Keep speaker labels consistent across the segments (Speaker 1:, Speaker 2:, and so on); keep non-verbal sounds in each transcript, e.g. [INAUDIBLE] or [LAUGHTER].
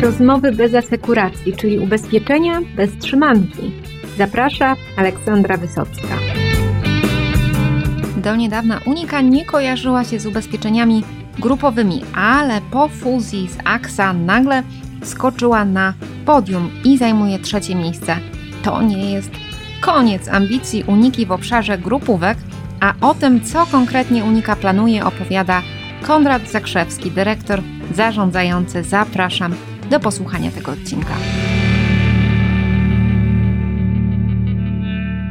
Speaker 1: Rozmowy bez asekuracji, czyli ubezpieczenia bez trzymanki. Zaprasza Aleksandra Wysocka. Do niedawna Unika nie kojarzyła się z ubezpieczeniami grupowymi, ale po fuzji z AXA nagle skoczyła na podium i zajmuje trzecie miejsce. To nie jest koniec ambicji Uniki w obszarze grupówek, a o tym, co konkretnie Unika planuje, opowiada Konrad Zakrzewski, dyrektor zarządzający. Zapraszam do posłuchania tego odcinka.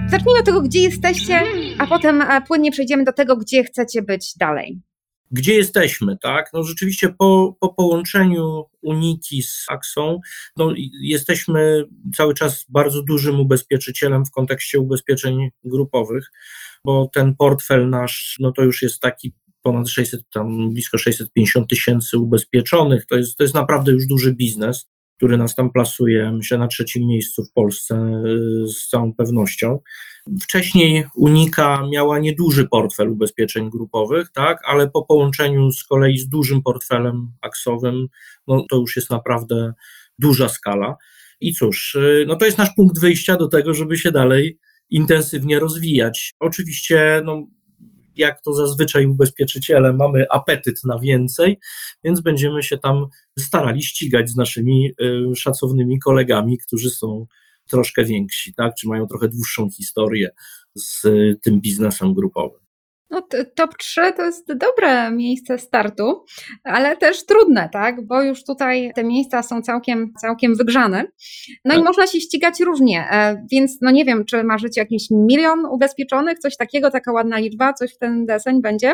Speaker 1: Zacznijmy od tego, gdzie jesteście, a potem płynnie przejdziemy do tego, gdzie chcecie być dalej.
Speaker 2: Gdzie jesteśmy, tak? No rzeczywiście po, po połączeniu Uniki z Axą, no jesteśmy cały czas bardzo dużym ubezpieczycielem w kontekście ubezpieczeń grupowych, bo ten portfel nasz, no to już jest taki ponad 600, tam blisko 650 tysięcy ubezpieczonych. To jest, to jest naprawdę już duży biznes, który nas tam plasuje, myślę, na trzecim miejscu w Polsce y, z całą pewnością. Wcześniej Unika miała nieduży portfel ubezpieczeń grupowych, tak, ale po połączeniu z kolei z dużym portfelem aksowym, no to już jest naprawdę duża skala. I cóż, y, no to jest nasz punkt wyjścia do tego, żeby się dalej intensywnie rozwijać. Oczywiście, no, jak to zazwyczaj ubezpieczyciele, mamy apetyt na więcej, więc będziemy się tam starali ścigać z naszymi y, szacownymi kolegami, którzy są troszkę więksi, tak, czy mają trochę dłuższą historię z tym biznesem grupowym.
Speaker 1: No, top 3 to jest dobre miejsce startu, ale też trudne, tak? Bo już tutaj te miejsca są całkiem, całkiem wygrzane. No tak. i można się ścigać różnie, e, więc no nie wiem, czy marzycie jakiś milion ubezpieczonych, coś takiego, taka ładna liczba, coś w ten deseń będzie?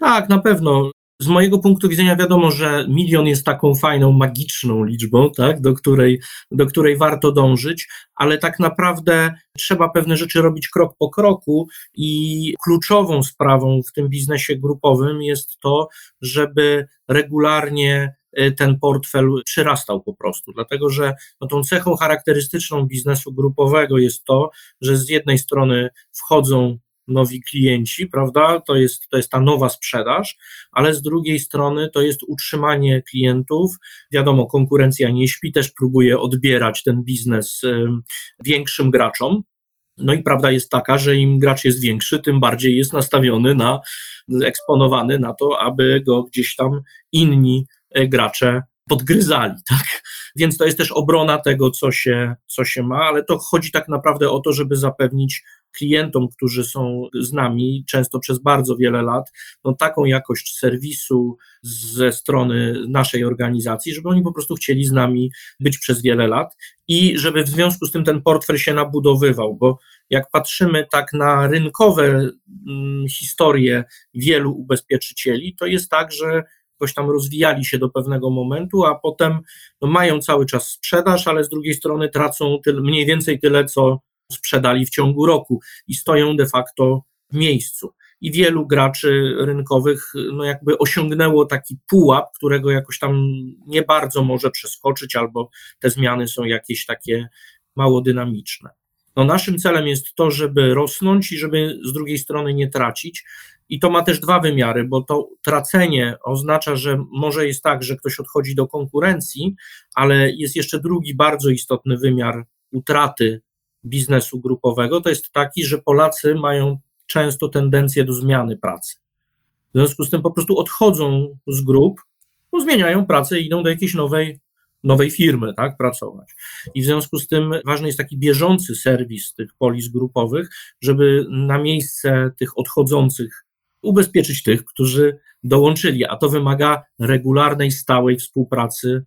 Speaker 2: Tak, na pewno. Z mojego punktu widzenia wiadomo, że milion jest taką fajną, magiczną liczbą, tak, do, której, do której warto dążyć, ale tak naprawdę trzeba pewne rzeczy robić krok po kroku i kluczową sprawą w tym biznesie grupowym jest to, żeby regularnie e, ten portfel przyrastał po prostu, dlatego że no, tą cechą charakterystyczną biznesu grupowego jest to, że z jednej strony wchodzą nowi klienci, prawda? To jest, to jest ta nowa sprzedaż, ale z drugiej strony to jest utrzymanie klientów. Wiadomo, konkurencja nie śpi, też próbuje odbierać ten biznes większym graczom. No i prawda jest taka, że im gracz jest większy, tym bardziej jest nastawiony na, eksponowany na to, aby go gdzieś tam inni e, gracze podgryzali, [LAUGHS] tak? Więc to jest też obrona tego, co się, co się ma, ale to chodzi tak naprawdę o to, żeby zapewnić klientom, którzy są z nami, często przez bardzo wiele lat, no, taką jakość serwisu ze strony naszej organizacji, żeby oni po prostu chcieli z nami być przez wiele lat i żeby w związku z tym ten portfel się nabudowywał, bo jak patrzymy tak na rynkowe mm, historie wielu ubezpieczycieli, to jest tak, że jakoś tam rozwijali się do pewnego momentu, a potem no, mają cały czas sprzedaż, ale z drugiej strony tracą tyle, mniej więcej tyle, co sprzedali w ciągu roku i stoją de facto w miejscu. I wielu graczy rynkowych no jakby osiągnęło taki pułap, którego jakoś tam nie bardzo może przeskoczyć, albo te zmiany są jakieś takie mało dynamiczne. No naszym celem jest to, żeby rosnąć i żeby z drugiej strony nie tracić. I to ma też dwa wymiary, bo to tracenie oznacza, że może jest tak, że ktoś odchodzi do konkurencji, ale jest jeszcze drugi bardzo istotny wymiar utraty biznesu grupowego, to jest taki, że Polacy mają często tendencję do zmiany pracy. W związku z tym po prostu odchodzą z grup, zmieniają pracę i idą do jakiejś nowej, nowej firmy, tak, pracować. I w związku z tym ważny jest taki bieżący serwis tych polis grupowych, żeby na miejsce tych odchodzących ubezpieczyć tych, którzy dołączyli, a to wymaga regularnej, stałej współpracy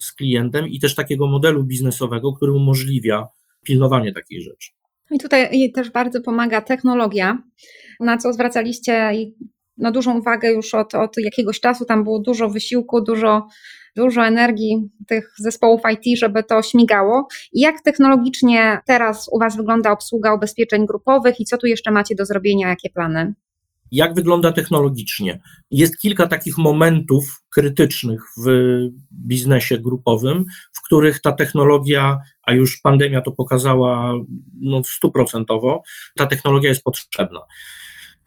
Speaker 2: z klientem i też takiego modelu biznesowego, który umożliwia pilnowanie takich rzeczy.
Speaker 1: I tutaj też bardzo pomaga technologia, na co zwracaliście no, dużą uwagę już od, od jakiegoś czasu. Tam było dużo wysiłku, dużo, dużo energii tych zespołów IT, żeby to śmigało. I jak technologicznie teraz u Was wygląda obsługa ubezpieczeń grupowych i co tu jeszcze macie do zrobienia, jakie plany?
Speaker 2: Jak wygląda technologicznie. Jest kilka takich momentów krytycznych w biznesie grupowym, w których ta technologia, a już pandemia to pokazała no, stuprocentowo, ta technologia jest potrzebna.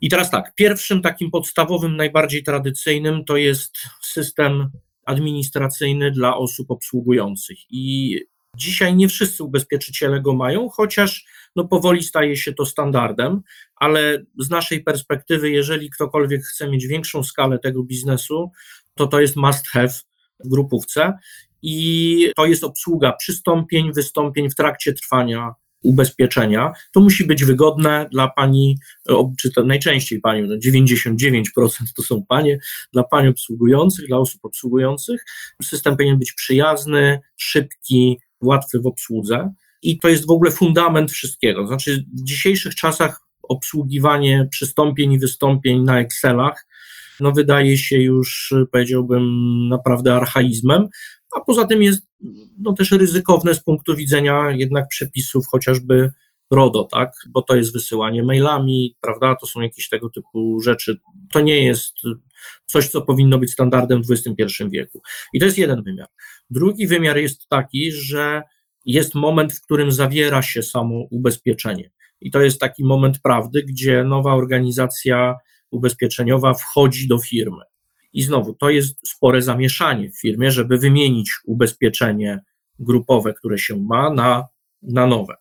Speaker 2: I teraz tak, pierwszym takim podstawowym, najbardziej tradycyjnym to jest system administracyjny dla osób obsługujących. I dzisiaj nie wszyscy ubezpieczyciele go mają, chociaż no powoli staje się to standardem, ale z naszej perspektywy, jeżeli ktokolwiek chce mieć większą skalę tego biznesu, to to jest must have w grupówce i to jest obsługa przystąpień, wystąpień w trakcie trwania ubezpieczenia. To musi być wygodne dla pani, czy to najczęściej pani, 99% no to są panie, dla pani obsługujących, dla osób obsługujących. System powinien być przyjazny, szybki, łatwy w obsłudze i to jest w ogóle fundament wszystkiego. Znaczy, w dzisiejszych czasach obsługiwanie przystąpień i wystąpień na Excelach no wydaje się już, powiedziałbym, naprawdę archaizmem, a poza tym jest no, też ryzykowne z punktu widzenia jednak przepisów chociażby RODO, tak? Bo to jest wysyłanie mailami, prawda? To są jakieś tego typu rzeczy. To nie jest coś, co powinno być standardem w XXI wieku. I to jest jeden wymiar. Drugi wymiar jest taki, że jest moment, w którym zawiera się samo ubezpieczenie. I to jest taki moment prawdy, gdzie nowa organizacja ubezpieczeniowa wchodzi do firmy. I znowu, to jest spore zamieszanie w firmie, żeby wymienić ubezpieczenie grupowe, które się ma, na, na nowe.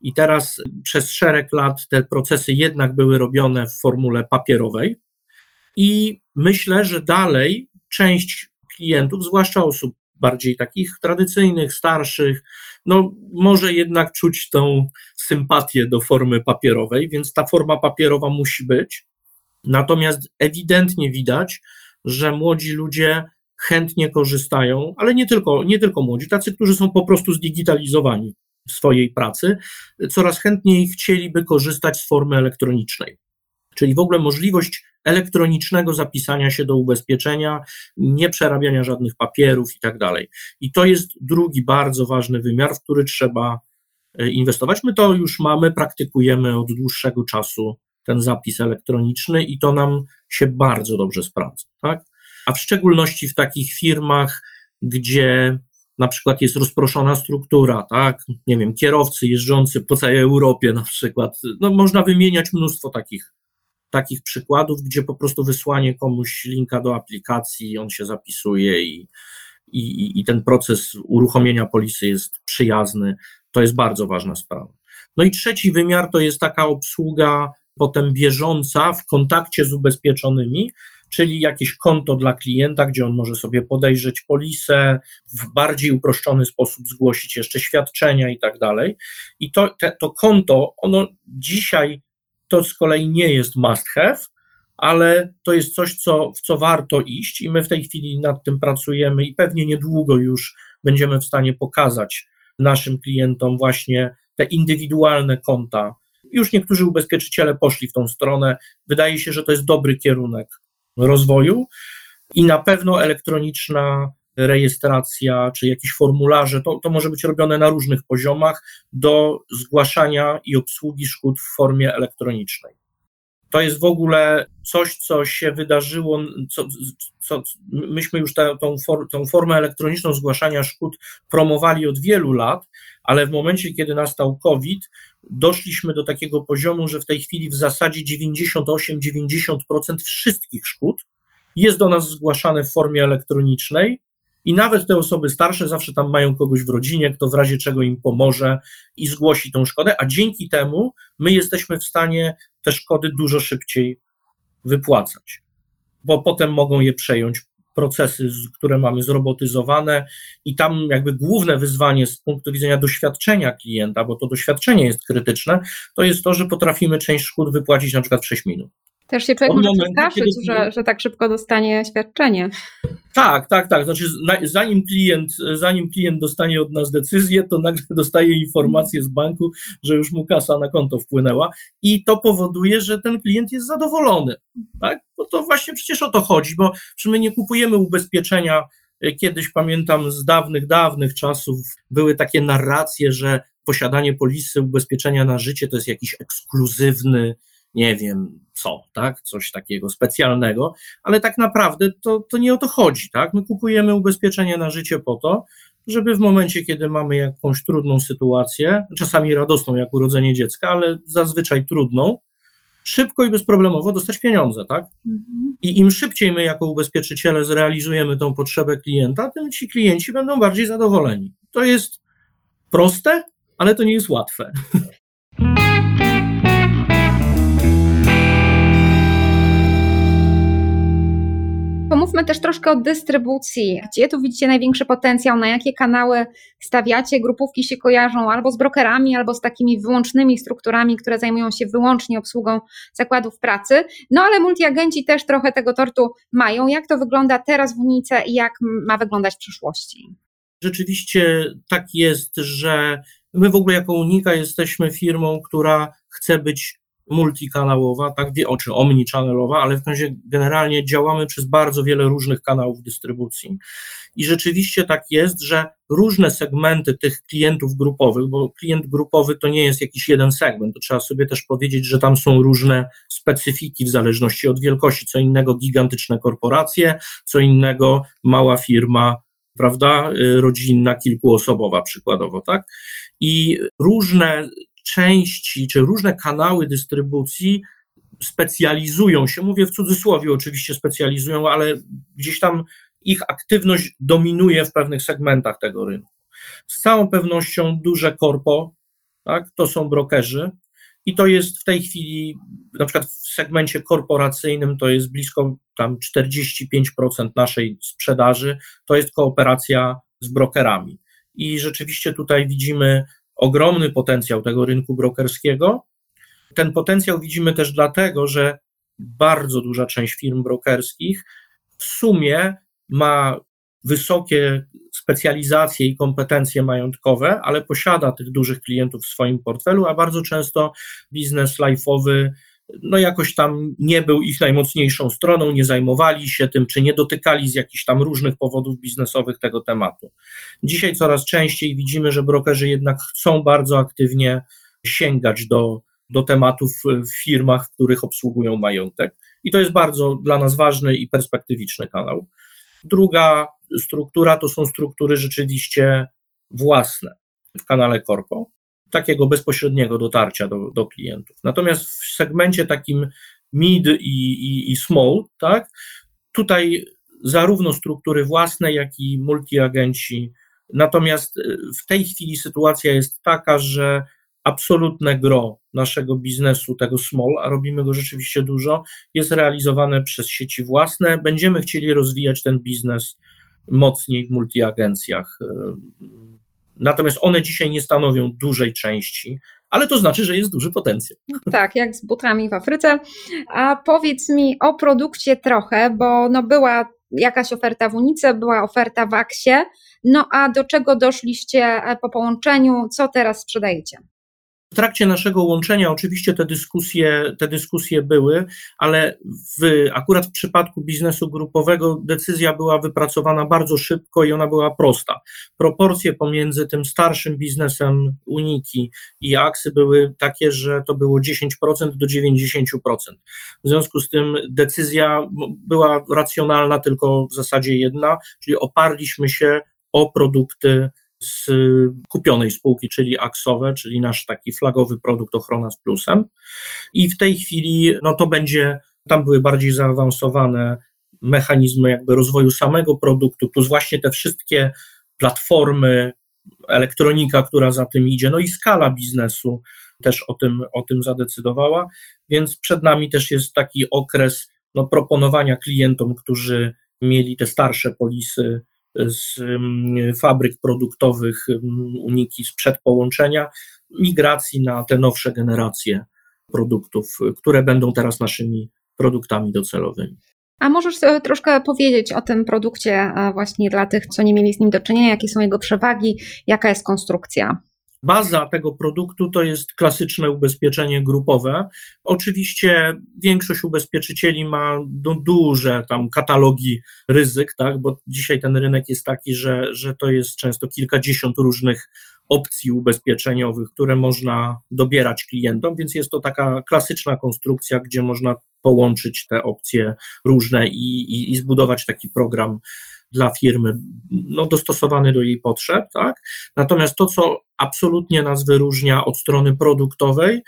Speaker 2: I teraz przez szereg lat te procesy jednak były robione w formule papierowej, i myślę, że dalej część klientów, zwłaszcza osób bardziej takich tradycyjnych, starszych, no może jednak czuć tą sympatię do formy papierowej, więc ta forma papierowa musi być. Natomiast ewidentnie widać, że młodzi ludzie chętnie korzystają, ale nie tylko, nie tylko młodzi, tacy, którzy są po prostu zdigitalizowani w swojej pracy, coraz chętniej chcieliby korzystać z formy elektronicznej. Czyli w ogóle możliwość elektronicznego zapisania się do ubezpieczenia, nie przerabiania żadnych papierów i tak dalej. I to jest drugi bardzo ważny wymiar, w który trzeba e, inwestować. My to już mamy, praktykujemy od dłuższego czasu ten zapis elektroniczny i to nam się bardzo dobrze sprawdza, tak? A w szczególności w takich firmach, gdzie na przykład jest rozproszona struktura, tak? Nie wiem, kierowcy jeżdżący po całej Europie na przykład. No, można wymieniać mnóstwo takich takich przykładów, gdzie po prostu wysłanie komuś linka do aplikacji, on się zapisuje i, i, i ten proces uruchomienia polisy jest przyjazny. To jest bardzo ważna sprawa. No i trzeci wymiar to jest taka obsługa potem bieżąca w kontakcie z ubezpieczonymi, czyli jakieś konto dla klienta, gdzie on może sobie podejrzeć polisę, w bardziej uproszczony sposób zgłosić jeszcze świadczenia i tak dalej. I to, te, to konto, ono dzisiaj to z kolei nie jest must have, ale to jest coś, co, w co warto iść i my w tej chwili nad tym pracujemy i pewnie niedługo już będziemy w stanie pokazać naszym klientom właśnie te indywidualne konta. Już niektórzy ubezpieczyciele poszli w tą stronę. Wydaje się, że to jest dobry kierunek rozwoju i na pewno elektroniczna rejestracja czy jakieś formularze, to, to może być robione na różnych poziomach do zgłaszania i obsługi szkód w formie elektronicznej. To jest w ogóle coś, co się wydarzyło, co, co myśmy już tę, tą, for, tą formę elektroniczną zgłaszania szkód promowali od wielu lat, ale w momencie, kiedy nastał COVID, doszliśmy do takiego poziomu, że w tej chwili w zasadzie 98-90% wszystkich szkód jest do nas zgłaszane w formie elektronicznej i nawet te osoby starsze zawsze tam mają kogoś w rodzinie, kto w razie czego im pomoże i zgłosi tą szkodę, a dzięki temu my jesteśmy w stanie te szkody dużo szybciej wypłacać, bo potem mogą je przejąć procesy, które mamy zrobotyzowane i tam jakby główne wyzwanie z punktu widzenia doświadczenia klienta, bo to doświadczenie jest krytyczne, to jest to, że potrafimy część szkód wypłacić na przykład w 6 minut.
Speaker 1: Też się człowiek może przestraszyć, że, że tak szybko dostanie świadczenie.
Speaker 2: Tak, tak, tak. Znaczy, zanim klient, zanim klient dostanie od nas decyzję, to nagle [LAUGHS] dostaje informację z banku, że już mu kasa na konto wpłynęła i to powoduje, że ten klient jest zadowolony. Tak? Bo to właśnie przecież o to chodzi, bo my nie kupujemy ubezpieczenia. Kiedyś pamiętam z dawnych, dawnych czasów były takie narracje, że posiadanie polisy ubezpieczenia na życie to jest jakiś ekskluzywny, nie wiem co, tak, coś takiego specjalnego, ale tak naprawdę to, to nie o to chodzi, tak, my kupujemy ubezpieczenie na życie po to, żeby w momencie, kiedy mamy jakąś trudną sytuację, czasami radosną jak urodzenie dziecka, ale zazwyczaj trudną, szybko i bezproblemowo dostać pieniądze, tak? Mhm. I im szybciej my jako ubezpieczyciele zrealizujemy tą potrzebę klienta, tym ci klienci będą bardziej zadowoleni. To jest proste, ale to nie jest łatwe.
Speaker 1: Pomówmy też troszkę o dystrybucji. Gdzie tu widzicie największy potencjał? Na jakie kanały stawiacie? Grupówki się kojarzą albo z brokerami, albo z takimi wyłącznymi strukturami, które zajmują się wyłącznie obsługą zakładów pracy. No ale multiagenci też trochę tego tortu mają. Jak to wygląda teraz w Unice i jak ma wyglądać w przyszłości?
Speaker 2: Rzeczywiście tak jest, że my w ogóle jako Unika jesteśmy firmą, która chce być multikanałowa, tak, wie oczy omnichannel'owa, ale w razie generalnie działamy przez bardzo wiele różnych kanałów dystrybucji. I rzeczywiście tak jest, że różne segmenty tych klientów grupowych, bo klient grupowy to nie jest jakiś jeden segment, to trzeba sobie też powiedzieć, że tam są różne specyfiki w zależności od wielkości, co innego gigantyczne korporacje, co innego mała firma, prawda, y, rodzinna, kilkuosobowa przykładowo, tak? I różne części czy różne kanały dystrybucji specjalizują się, mówię w cudzysłowie oczywiście specjalizują, ale gdzieś tam ich aktywność dominuje w pewnych segmentach tego rynku. Z całą pewnością duże korpo, tak, to są brokerzy i to jest w tej chwili, na przykład w segmencie korporacyjnym to jest blisko tam 45% naszej sprzedaży, to jest kooperacja z brokerami. I rzeczywiście tutaj widzimy ogromny potencjał tego rynku brokerskiego. Ten potencjał widzimy też dlatego, że bardzo duża część firm brokerskich w sumie ma wysokie specjalizacje i kompetencje majątkowe, ale posiada tych dużych klientów w swoim portfelu, a bardzo często biznes life'owy no jakoś tam nie był ich najmocniejszą stroną, nie zajmowali się tym, czy nie dotykali z jakichś tam różnych powodów biznesowych tego tematu. Dzisiaj coraz częściej widzimy, że brokerzy jednak chcą bardzo aktywnie sięgać do, do tematów w firmach, w których obsługują majątek. I to jest bardzo dla nas ważny i perspektywiczny kanał. Druga struktura to są struktury rzeczywiście własne w kanale Corpo takiego bezpośredniego dotarcia do, do klientów. Natomiast w segmencie takim mid i, i, i small, tak, tutaj zarówno struktury własne, jak i multiagenci. Natomiast e, w tej chwili sytuacja jest taka, że absolutne gro naszego biznesu, tego small, a robimy go rzeczywiście dużo, jest realizowane przez sieci własne. Będziemy chcieli rozwijać ten biznes mocniej w multiagencjach e, Natomiast one dzisiaj nie stanowią dużej części, ale to znaczy, że jest duży potencjał.
Speaker 1: Tak, jak z butami w Afryce. A powiedz mi o produkcie trochę, bo no była jakaś oferta w Unice, była oferta w Aksie, no a do czego doszliście e, po połączeniu, co teraz sprzedajecie?
Speaker 2: Trakcie naszego łączenia oczywiście te dyskusje, te dyskusje były, ale w, akurat w przypadku biznesu grupowego decyzja była wypracowana bardzo szybko i ona była prosta. Proporcje pomiędzy tym starszym biznesem Uniki i Aksy były takie, że to było 10% do 90%. W związku z tym decyzja była racjonalna, tylko w zasadzie jedna, czyli oparliśmy się o produkty z kupionej spółki, czyli Aksowe, czyli nasz taki flagowy produkt Ochrona z Plusem. I w tej chwili no to będzie, tam były bardziej zaawansowane mechanizmy jakby rozwoju samego produktu, plus właśnie te wszystkie platformy, elektronika, która za tym idzie, no i skala biznesu też o tym, o tym zadecydowała, więc przed nami też jest taki okres no, proponowania klientom, którzy mieli te starsze polisy z mm, fabryk produktowych mm, Uniki sprzed połączenia, migracji na te nowsze generacje produktów, które będą teraz naszymi produktami docelowymi.
Speaker 1: A możesz troszkę powiedzieć o tym produkcie właśnie dla tych, co nie mieli z nim do czynienia, jakie są jego przewagi, jaka jest konstrukcja?
Speaker 2: Baza tego produktu to jest klasyczne ubezpieczenie grupowe. Oczywiście większość ubezpieczycieli ma duże tam katalogi ryzyk, tak, bo dzisiaj ten rynek jest taki, że, że to jest często kilkadziesiąt różnych opcji ubezpieczeniowych, które można dobierać klientom, więc jest to taka klasyczna konstrukcja, gdzie można połączyć te opcje różne i, i, i zbudować taki program dla firmy, no, dostosowany do jej potrzeb, tak? Natomiast to, co absolutnie nas wyróżnia od strony produktowej,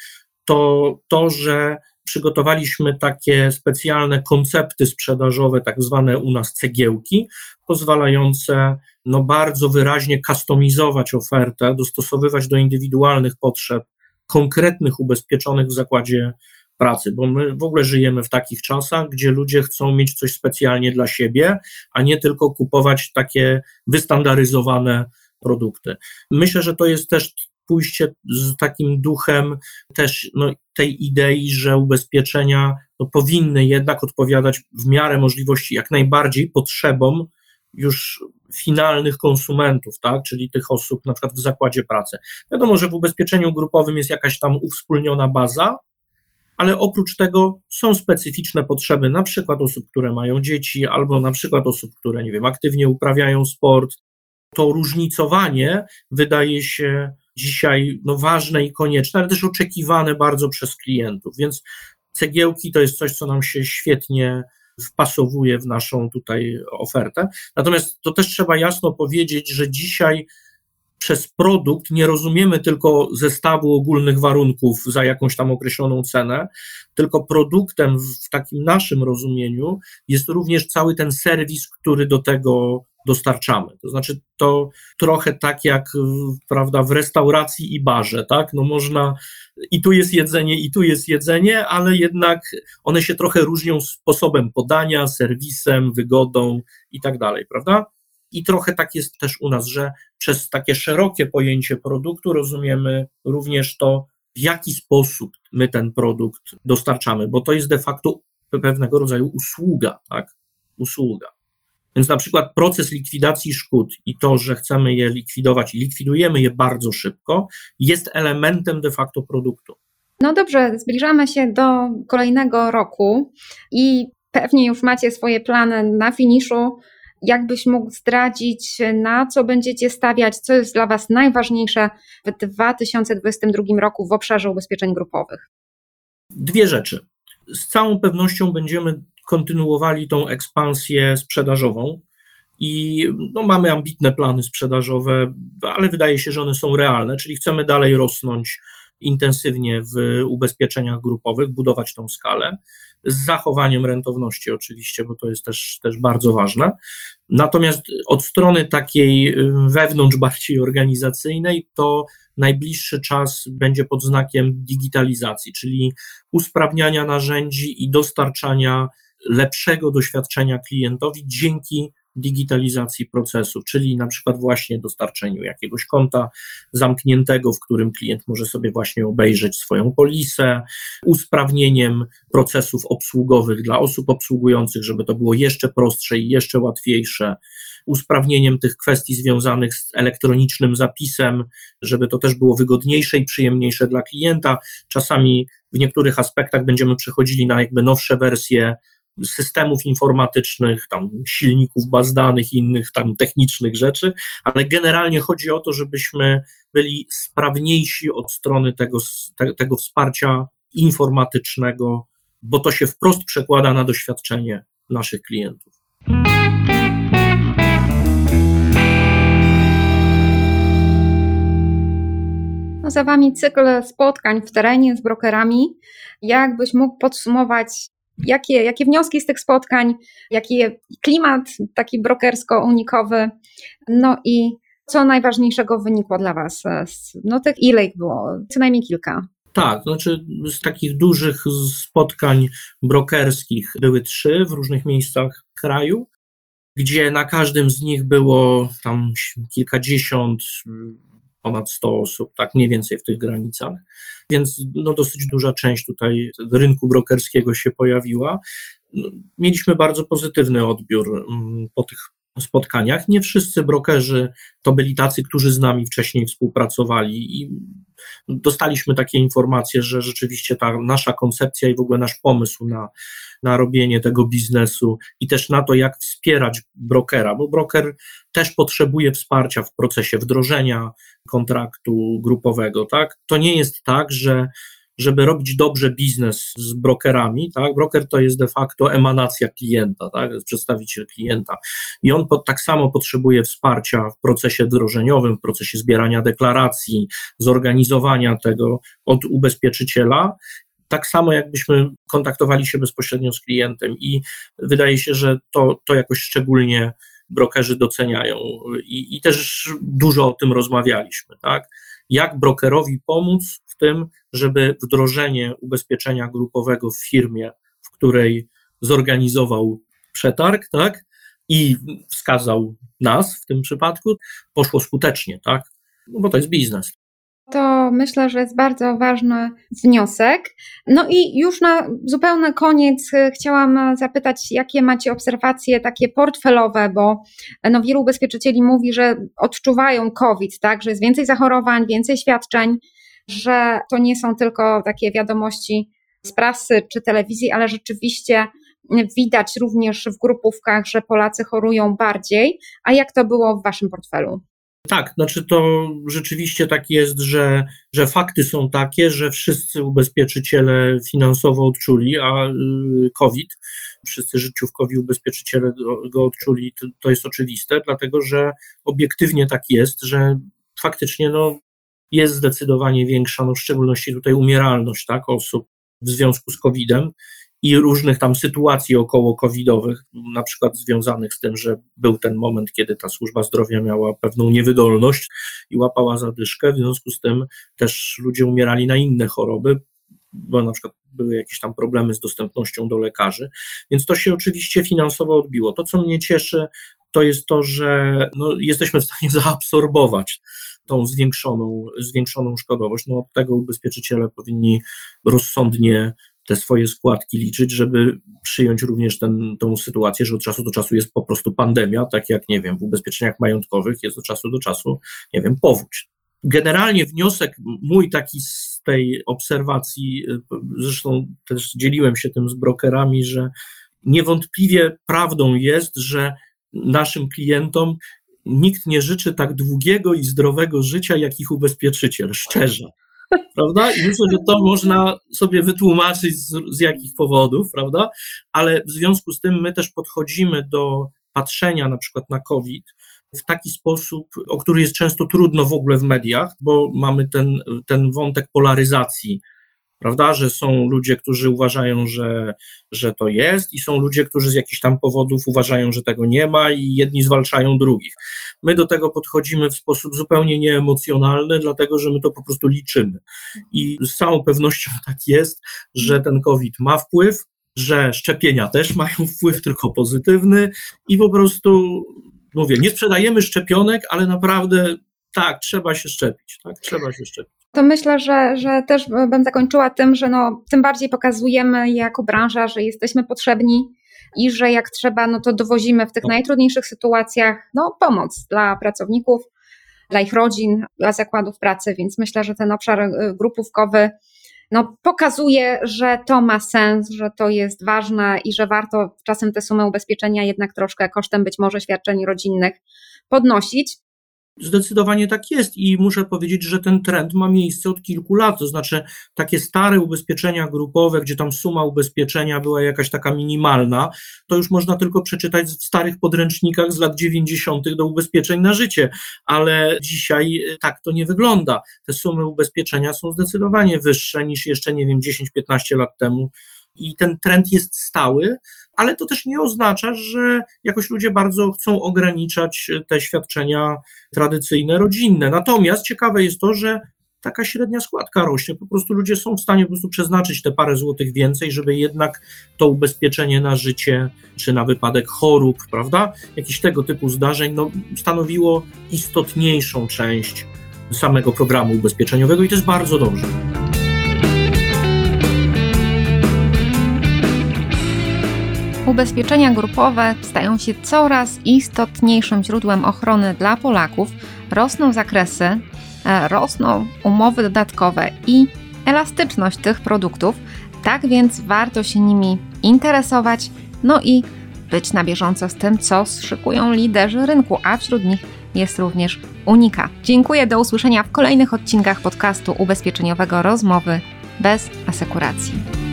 Speaker 2: to to, że przygotowaliśmy takie specjalne koncepty sprzedażowe, tak zwane u nas cegiełki, pozwalające no, bardzo wyraźnie kustomizować ofertę, dostosowywać do indywidualnych potrzeb konkretnych ubezpieczonych w zakładzie pracy, bo my w ogóle żyjemy w takich czasach, gdzie ludzie chcą mieć coś specjalnie dla siebie, a nie tylko kupować takie wystandaryzowane produkty. Myślę, że to jest też pójście z takim duchem też no, tej idei, że ubezpieczenia no, powinny jednak odpowiadać w miarę możliwości jak najbardziej potrzebom już finalnych konsumentów, tak, czyli tych osób na przykład w zakładzie pracy. Wiadomo, że w ubezpieczeniu grupowym jest jakaś tam uwspólniona baza, ale oprócz tego są specyficzne potrzeby, na przykład osób, które mają dzieci, albo na przykład osób, które, nie wiem, aktywnie uprawiają sport. To różnicowanie wydaje się dzisiaj no, ważne i konieczne, ale też oczekiwane bardzo przez klientów. Więc cegiełki to jest coś, co nam się świetnie wpasowuje w naszą tutaj ofertę. Natomiast to też trzeba jasno powiedzieć, że dzisiaj przez produkt nie rozumiemy tylko zestawu ogólnych warunków za jakąś tam określoną cenę, tylko produktem w takim naszym rozumieniu jest również cały ten serwis, który do tego dostarczamy. To znaczy to trochę tak jak prawda, w restauracji i barze, tak? No można i tu jest jedzenie, i tu jest jedzenie, ale jednak one się trochę różnią sposobem podania, serwisem, wygodą i tak dalej, prawda? I trochę tak jest też u nas, że przez takie szerokie pojęcie produktu rozumiemy również to, w jaki sposób my ten produkt dostarczamy, bo to jest de facto pewnego rodzaju usługa, tak? Usługa. Więc na przykład proces likwidacji szkód i to, że chcemy je likwidować i likwidujemy je bardzo szybko, jest elementem de facto produktu.
Speaker 1: No dobrze, zbliżamy się do kolejnego roku i pewnie już macie swoje plany na finiszu. Jakbyś mógł zdradzić, na co będziecie stawiać, co jest dla Was najważniejsze w 2022 roku w obszarze ubezpieczeń grupowych?
Speaker 2: Dwie rzeczy. Z całą pewnością będziemy kontynuowali tą ekspansję sprzedażową i no, mamy ambitne plany sprzedażowe, ale wydaje się, że one są realne, czyli chcemy dalej rosnąć intensywnie w ubezpieczeniach grupowych, budować tą skalę, z zachowaniem rentowności oczywiście, bo to jest też, też bardzo ważne. Natomiast od strony takiej y, wewnątrz bardziej organizacyjnej, to najbliższy czas będzie pod znakiem digitalizacji, czyli usprawniania narzędzi i dostarczania lepszego doświadczenia klientowi dzięki digitalizacji procesów, czyli na przykład właśnie dostarczeniu jakiegoś konta zamkniętego, w którym klient może sobie właśnie obejrzeć swoją polisę, usprawnieniem procesów obsługowych dla osób obsługujących, żeby to było jeszcze prostsze i jeszcze łatwiejsze, usprawnieniem tych kwestii związanych z elektronicznym zapisem, żeby to też było wygodniejsze i przyjemniejsze dla klienta. Czasami w niektórych aspektach będziemy przechodzili na jakby nowsze wersje systemów informatycznych, tam silników baz danych innych tam technicznych rzeczy, ale generalnie chodzi o to, żebyśmy byli sprawniejsi od strony tego, tego wsparcia informatycznego, bo to się wprost przekłada na doświadczenie naszych klientów.
Speaker 1: Za Wami cykl spotkań w terenie z brokerami. Jakbyś mógł podsumować Jakie, jakie wnioski z tych spotkań, jaki klimat taki brokersko-unikowy, no i co najważniejszego wynikło dla Was? No tych ile ich było? Co najmniej kilka.
Speaker 2: Tak, znaczy z takich dużych spotkań brokerskich były trzy w różnych miejscach kraju, gdzie na każdym z nich było tam kilkadziesiąt, ponad 100 osób, tak mniej więcej w tych granicach więc no, dosyć duża część tutaj rynku brokerskiego się pojawiła. No, mieliśmy bardzo pozytywny odbiór mm, po tych spotkaniach. Nie wszyscy brokerzy to byli tacy, którzy z nami wcześniej współpracowali i dostaliśmy takie informacje, że rzeczywiście ta nasza koncepcja i w ogóle nasz pomysł na, na robienie tego biznesu i też na to, jak wspierać brokera, bo broker też potrzebuje wsparcia w procesie wdrożenia kontraktu grupowego, tak? To nie jest tak, że żeby robić dobrze biznes z brokerami, tak? Broker to jest de facto emanacja klienta, tak? Przedstawiciel klienta. I on pod, tak samo potrzebuje wsparcia w procesie wdrożeniowym, w procesie zbierania deklaracji, zorganizowania tego od ubezpieczyciela, tak samo jakbyśmy kontaktowali się bezpośrednio z klientem i wydaje się, że to, to jakoś szczególnie brokerzy doceniają I, i też dużo o tym rozmawialiśmy, tak? Jak brokerowi pomóc tym, żeby wdrożenie ubezpieczenia grupowego w firmie, w której zorganizował przetarg, tak? I wskazał nas w tym przypadku, poszło skutecznie, tak? No bo to jest biznes
Speaker 1: to myślę, że jest bardzo ważny wniosek. No i już na zupełny koniec e, chciałam e, zapytać, jakie macie obserwacje takie portfelowe, bo e, no wielu ubezpieczycieli mówi, że odczuwają COVID, tak, że jest więcej zachorowań, więcej świadczeń, że to nie są tylko takie wiadomości z prasy czy telewizji, ale rzeczywiście widać również w grupówkach, że Polacy chorują bardziej. A jak to było w waszym portfelu?
Speaker 2: Tak, znaczy to rzeczywiście tak jest, że, że fakty są takie, że wszyscy ubezpieczyciele finansowo odczuli, a y, COVID, wszyscy życiówkowi ubezpieczyciele go odczuli, to, to jest oczywiste, dlatego że obiektywnie tak jest, że faktycznie no, jest zdecydowanie większa, no w szczególności tutaj umieralność tak, osób w związku z COVID-em i różnych tam sytuacji około covidowych, na przykład związanych z tym, że był ten moment, kiedy ta służba zdrowia miała pewną niewydolność i łapała zadyszkę, w związku z tym też ludzie umierali na inne choroby, bo na przykład były jakieś tam problemy z dostępnością do lekarzy, więc to się oczywiście finansowo odbiło. To, co mnie cieszy, to jest to, że no, jesteśmy w stanie [LAUGHS] zaabsorbować tą zwiększoną, zwiększoną szkodowość. No, od tego ubezpieczyciele powinni rozsądnie te swoje składki liczyć, żeby przyjąć również ten, tą sytuację, że od czasu do czasu jest po prostu pandemia, tak jak, nie wiem, w ubezpieczeniach majątkowych jest od czasu do czasu, nie wiem, powódź. Generalnie wniosek mój taki z tej obserwacji, zresztą też dzieliłem się tym z brokerami, że niewątpliwie prawdą jest, że naszym klientom nikt nie życzy tak długiego i zdrowego życia, jak ich ubezpieczyciel, szczerze prawda? I myślę, że to można sobie wytłumaczyć z, z jakich powodów, prawda? Ale w związku z tym my też podchodzimy do patrzenia na przykład na COVID w taki sposób, o który jest często trudno w ogóle w mediach, bo mamy ten, ten wątek polaryzacji prawda, że są ludzie, którzy uważają, że, że to jest i są ludzie, którzy z jakichś tam powodów uważają, że tego nie ma i jedni zwalczają drugich. My do tego podchodzimy w sposób zupełnie nieemocjonalny, dlatego, że my to po prostu liczymy. I z całą pewnością [LAUGHS] tak jest, że ten COVID ma wpływ, że szczepienia też mają wpływ, tylko pozytywny i po prostu mówię, nie sprzedajemy szczepionek, ale naprawdę tak, trzeba się szczepić, tak, trzeba się szczepić
Speaker 1: to myślę, że, że też bym zakończyła tym, że no, tym bardziej pokazujemy jako branża, że jesteśmy potrzebni i że jak trzeba, no to dowozimy w tych no. najtrudniejszych sytuacjach no, pomoc dla pracowników, dla ich rodzin, dla zakładów pracy, więc myślę, że ten obszar y, grupówkowy no, pokazuje, że to ma sens, że to jest ważne i że warto czasem te sumy ubezpieczenia jednak troszkę kosztem być może świadczeń rodzinnych podnosić.
Speaker 2: Zdecydowanie tak jest i muszę powiedzieć, że ten trend ma miejsce od kilku lat. To znaczy, takie stare ubezpieczenia grupowe, gdzie tam suma ubezpieczenia była jakaś taka minimalna, to już można tylko przeczytać w starych podręcznikach z lat 90. do ubezpieczeń na życie, ale dzisiaj e, tak to nie wygląda. Te sumy ubezpieczenia są zdecydowanie wyższe niż jeszcze, nie wiem, 10-15 lat temu i ten trend jest stały, ale to też nie oznacza, że jakoś ludzie bardzo chcą ograniczać te świadczenia tradycyjne, rodzinne. Natomiast ciekawe jest to, że taka średnia składka rośnie. Po prostu ludzie są w stanie po prostu przeznaczyć te parę złotych więcej, żeby jednak to ubezpieczenie na życie, czy na wypadek chorób, prawda, jakichś tego typu zdarzeń, no, stanowiło istotniejszą część samego programu ubezpieczeniowego i to jest bardzo dobrze.
Speaker 1: Ubezpieczenia grupowe stają się coraz istotniejszym źródłem ochrony dla Polaków, rosną zakresy, e, rosną umowy dodatkowe i elastyczność tych produktów, tak więc warto się nimi interesować, no i być na bieżąco z tym, co szykują liderzy rynku, a wśród nich jest również Unika. Dziękuję, do usłyszenia w kolejnych odcinkach podcastu ubezpieczeniowego Rozmowy bez asekuracji.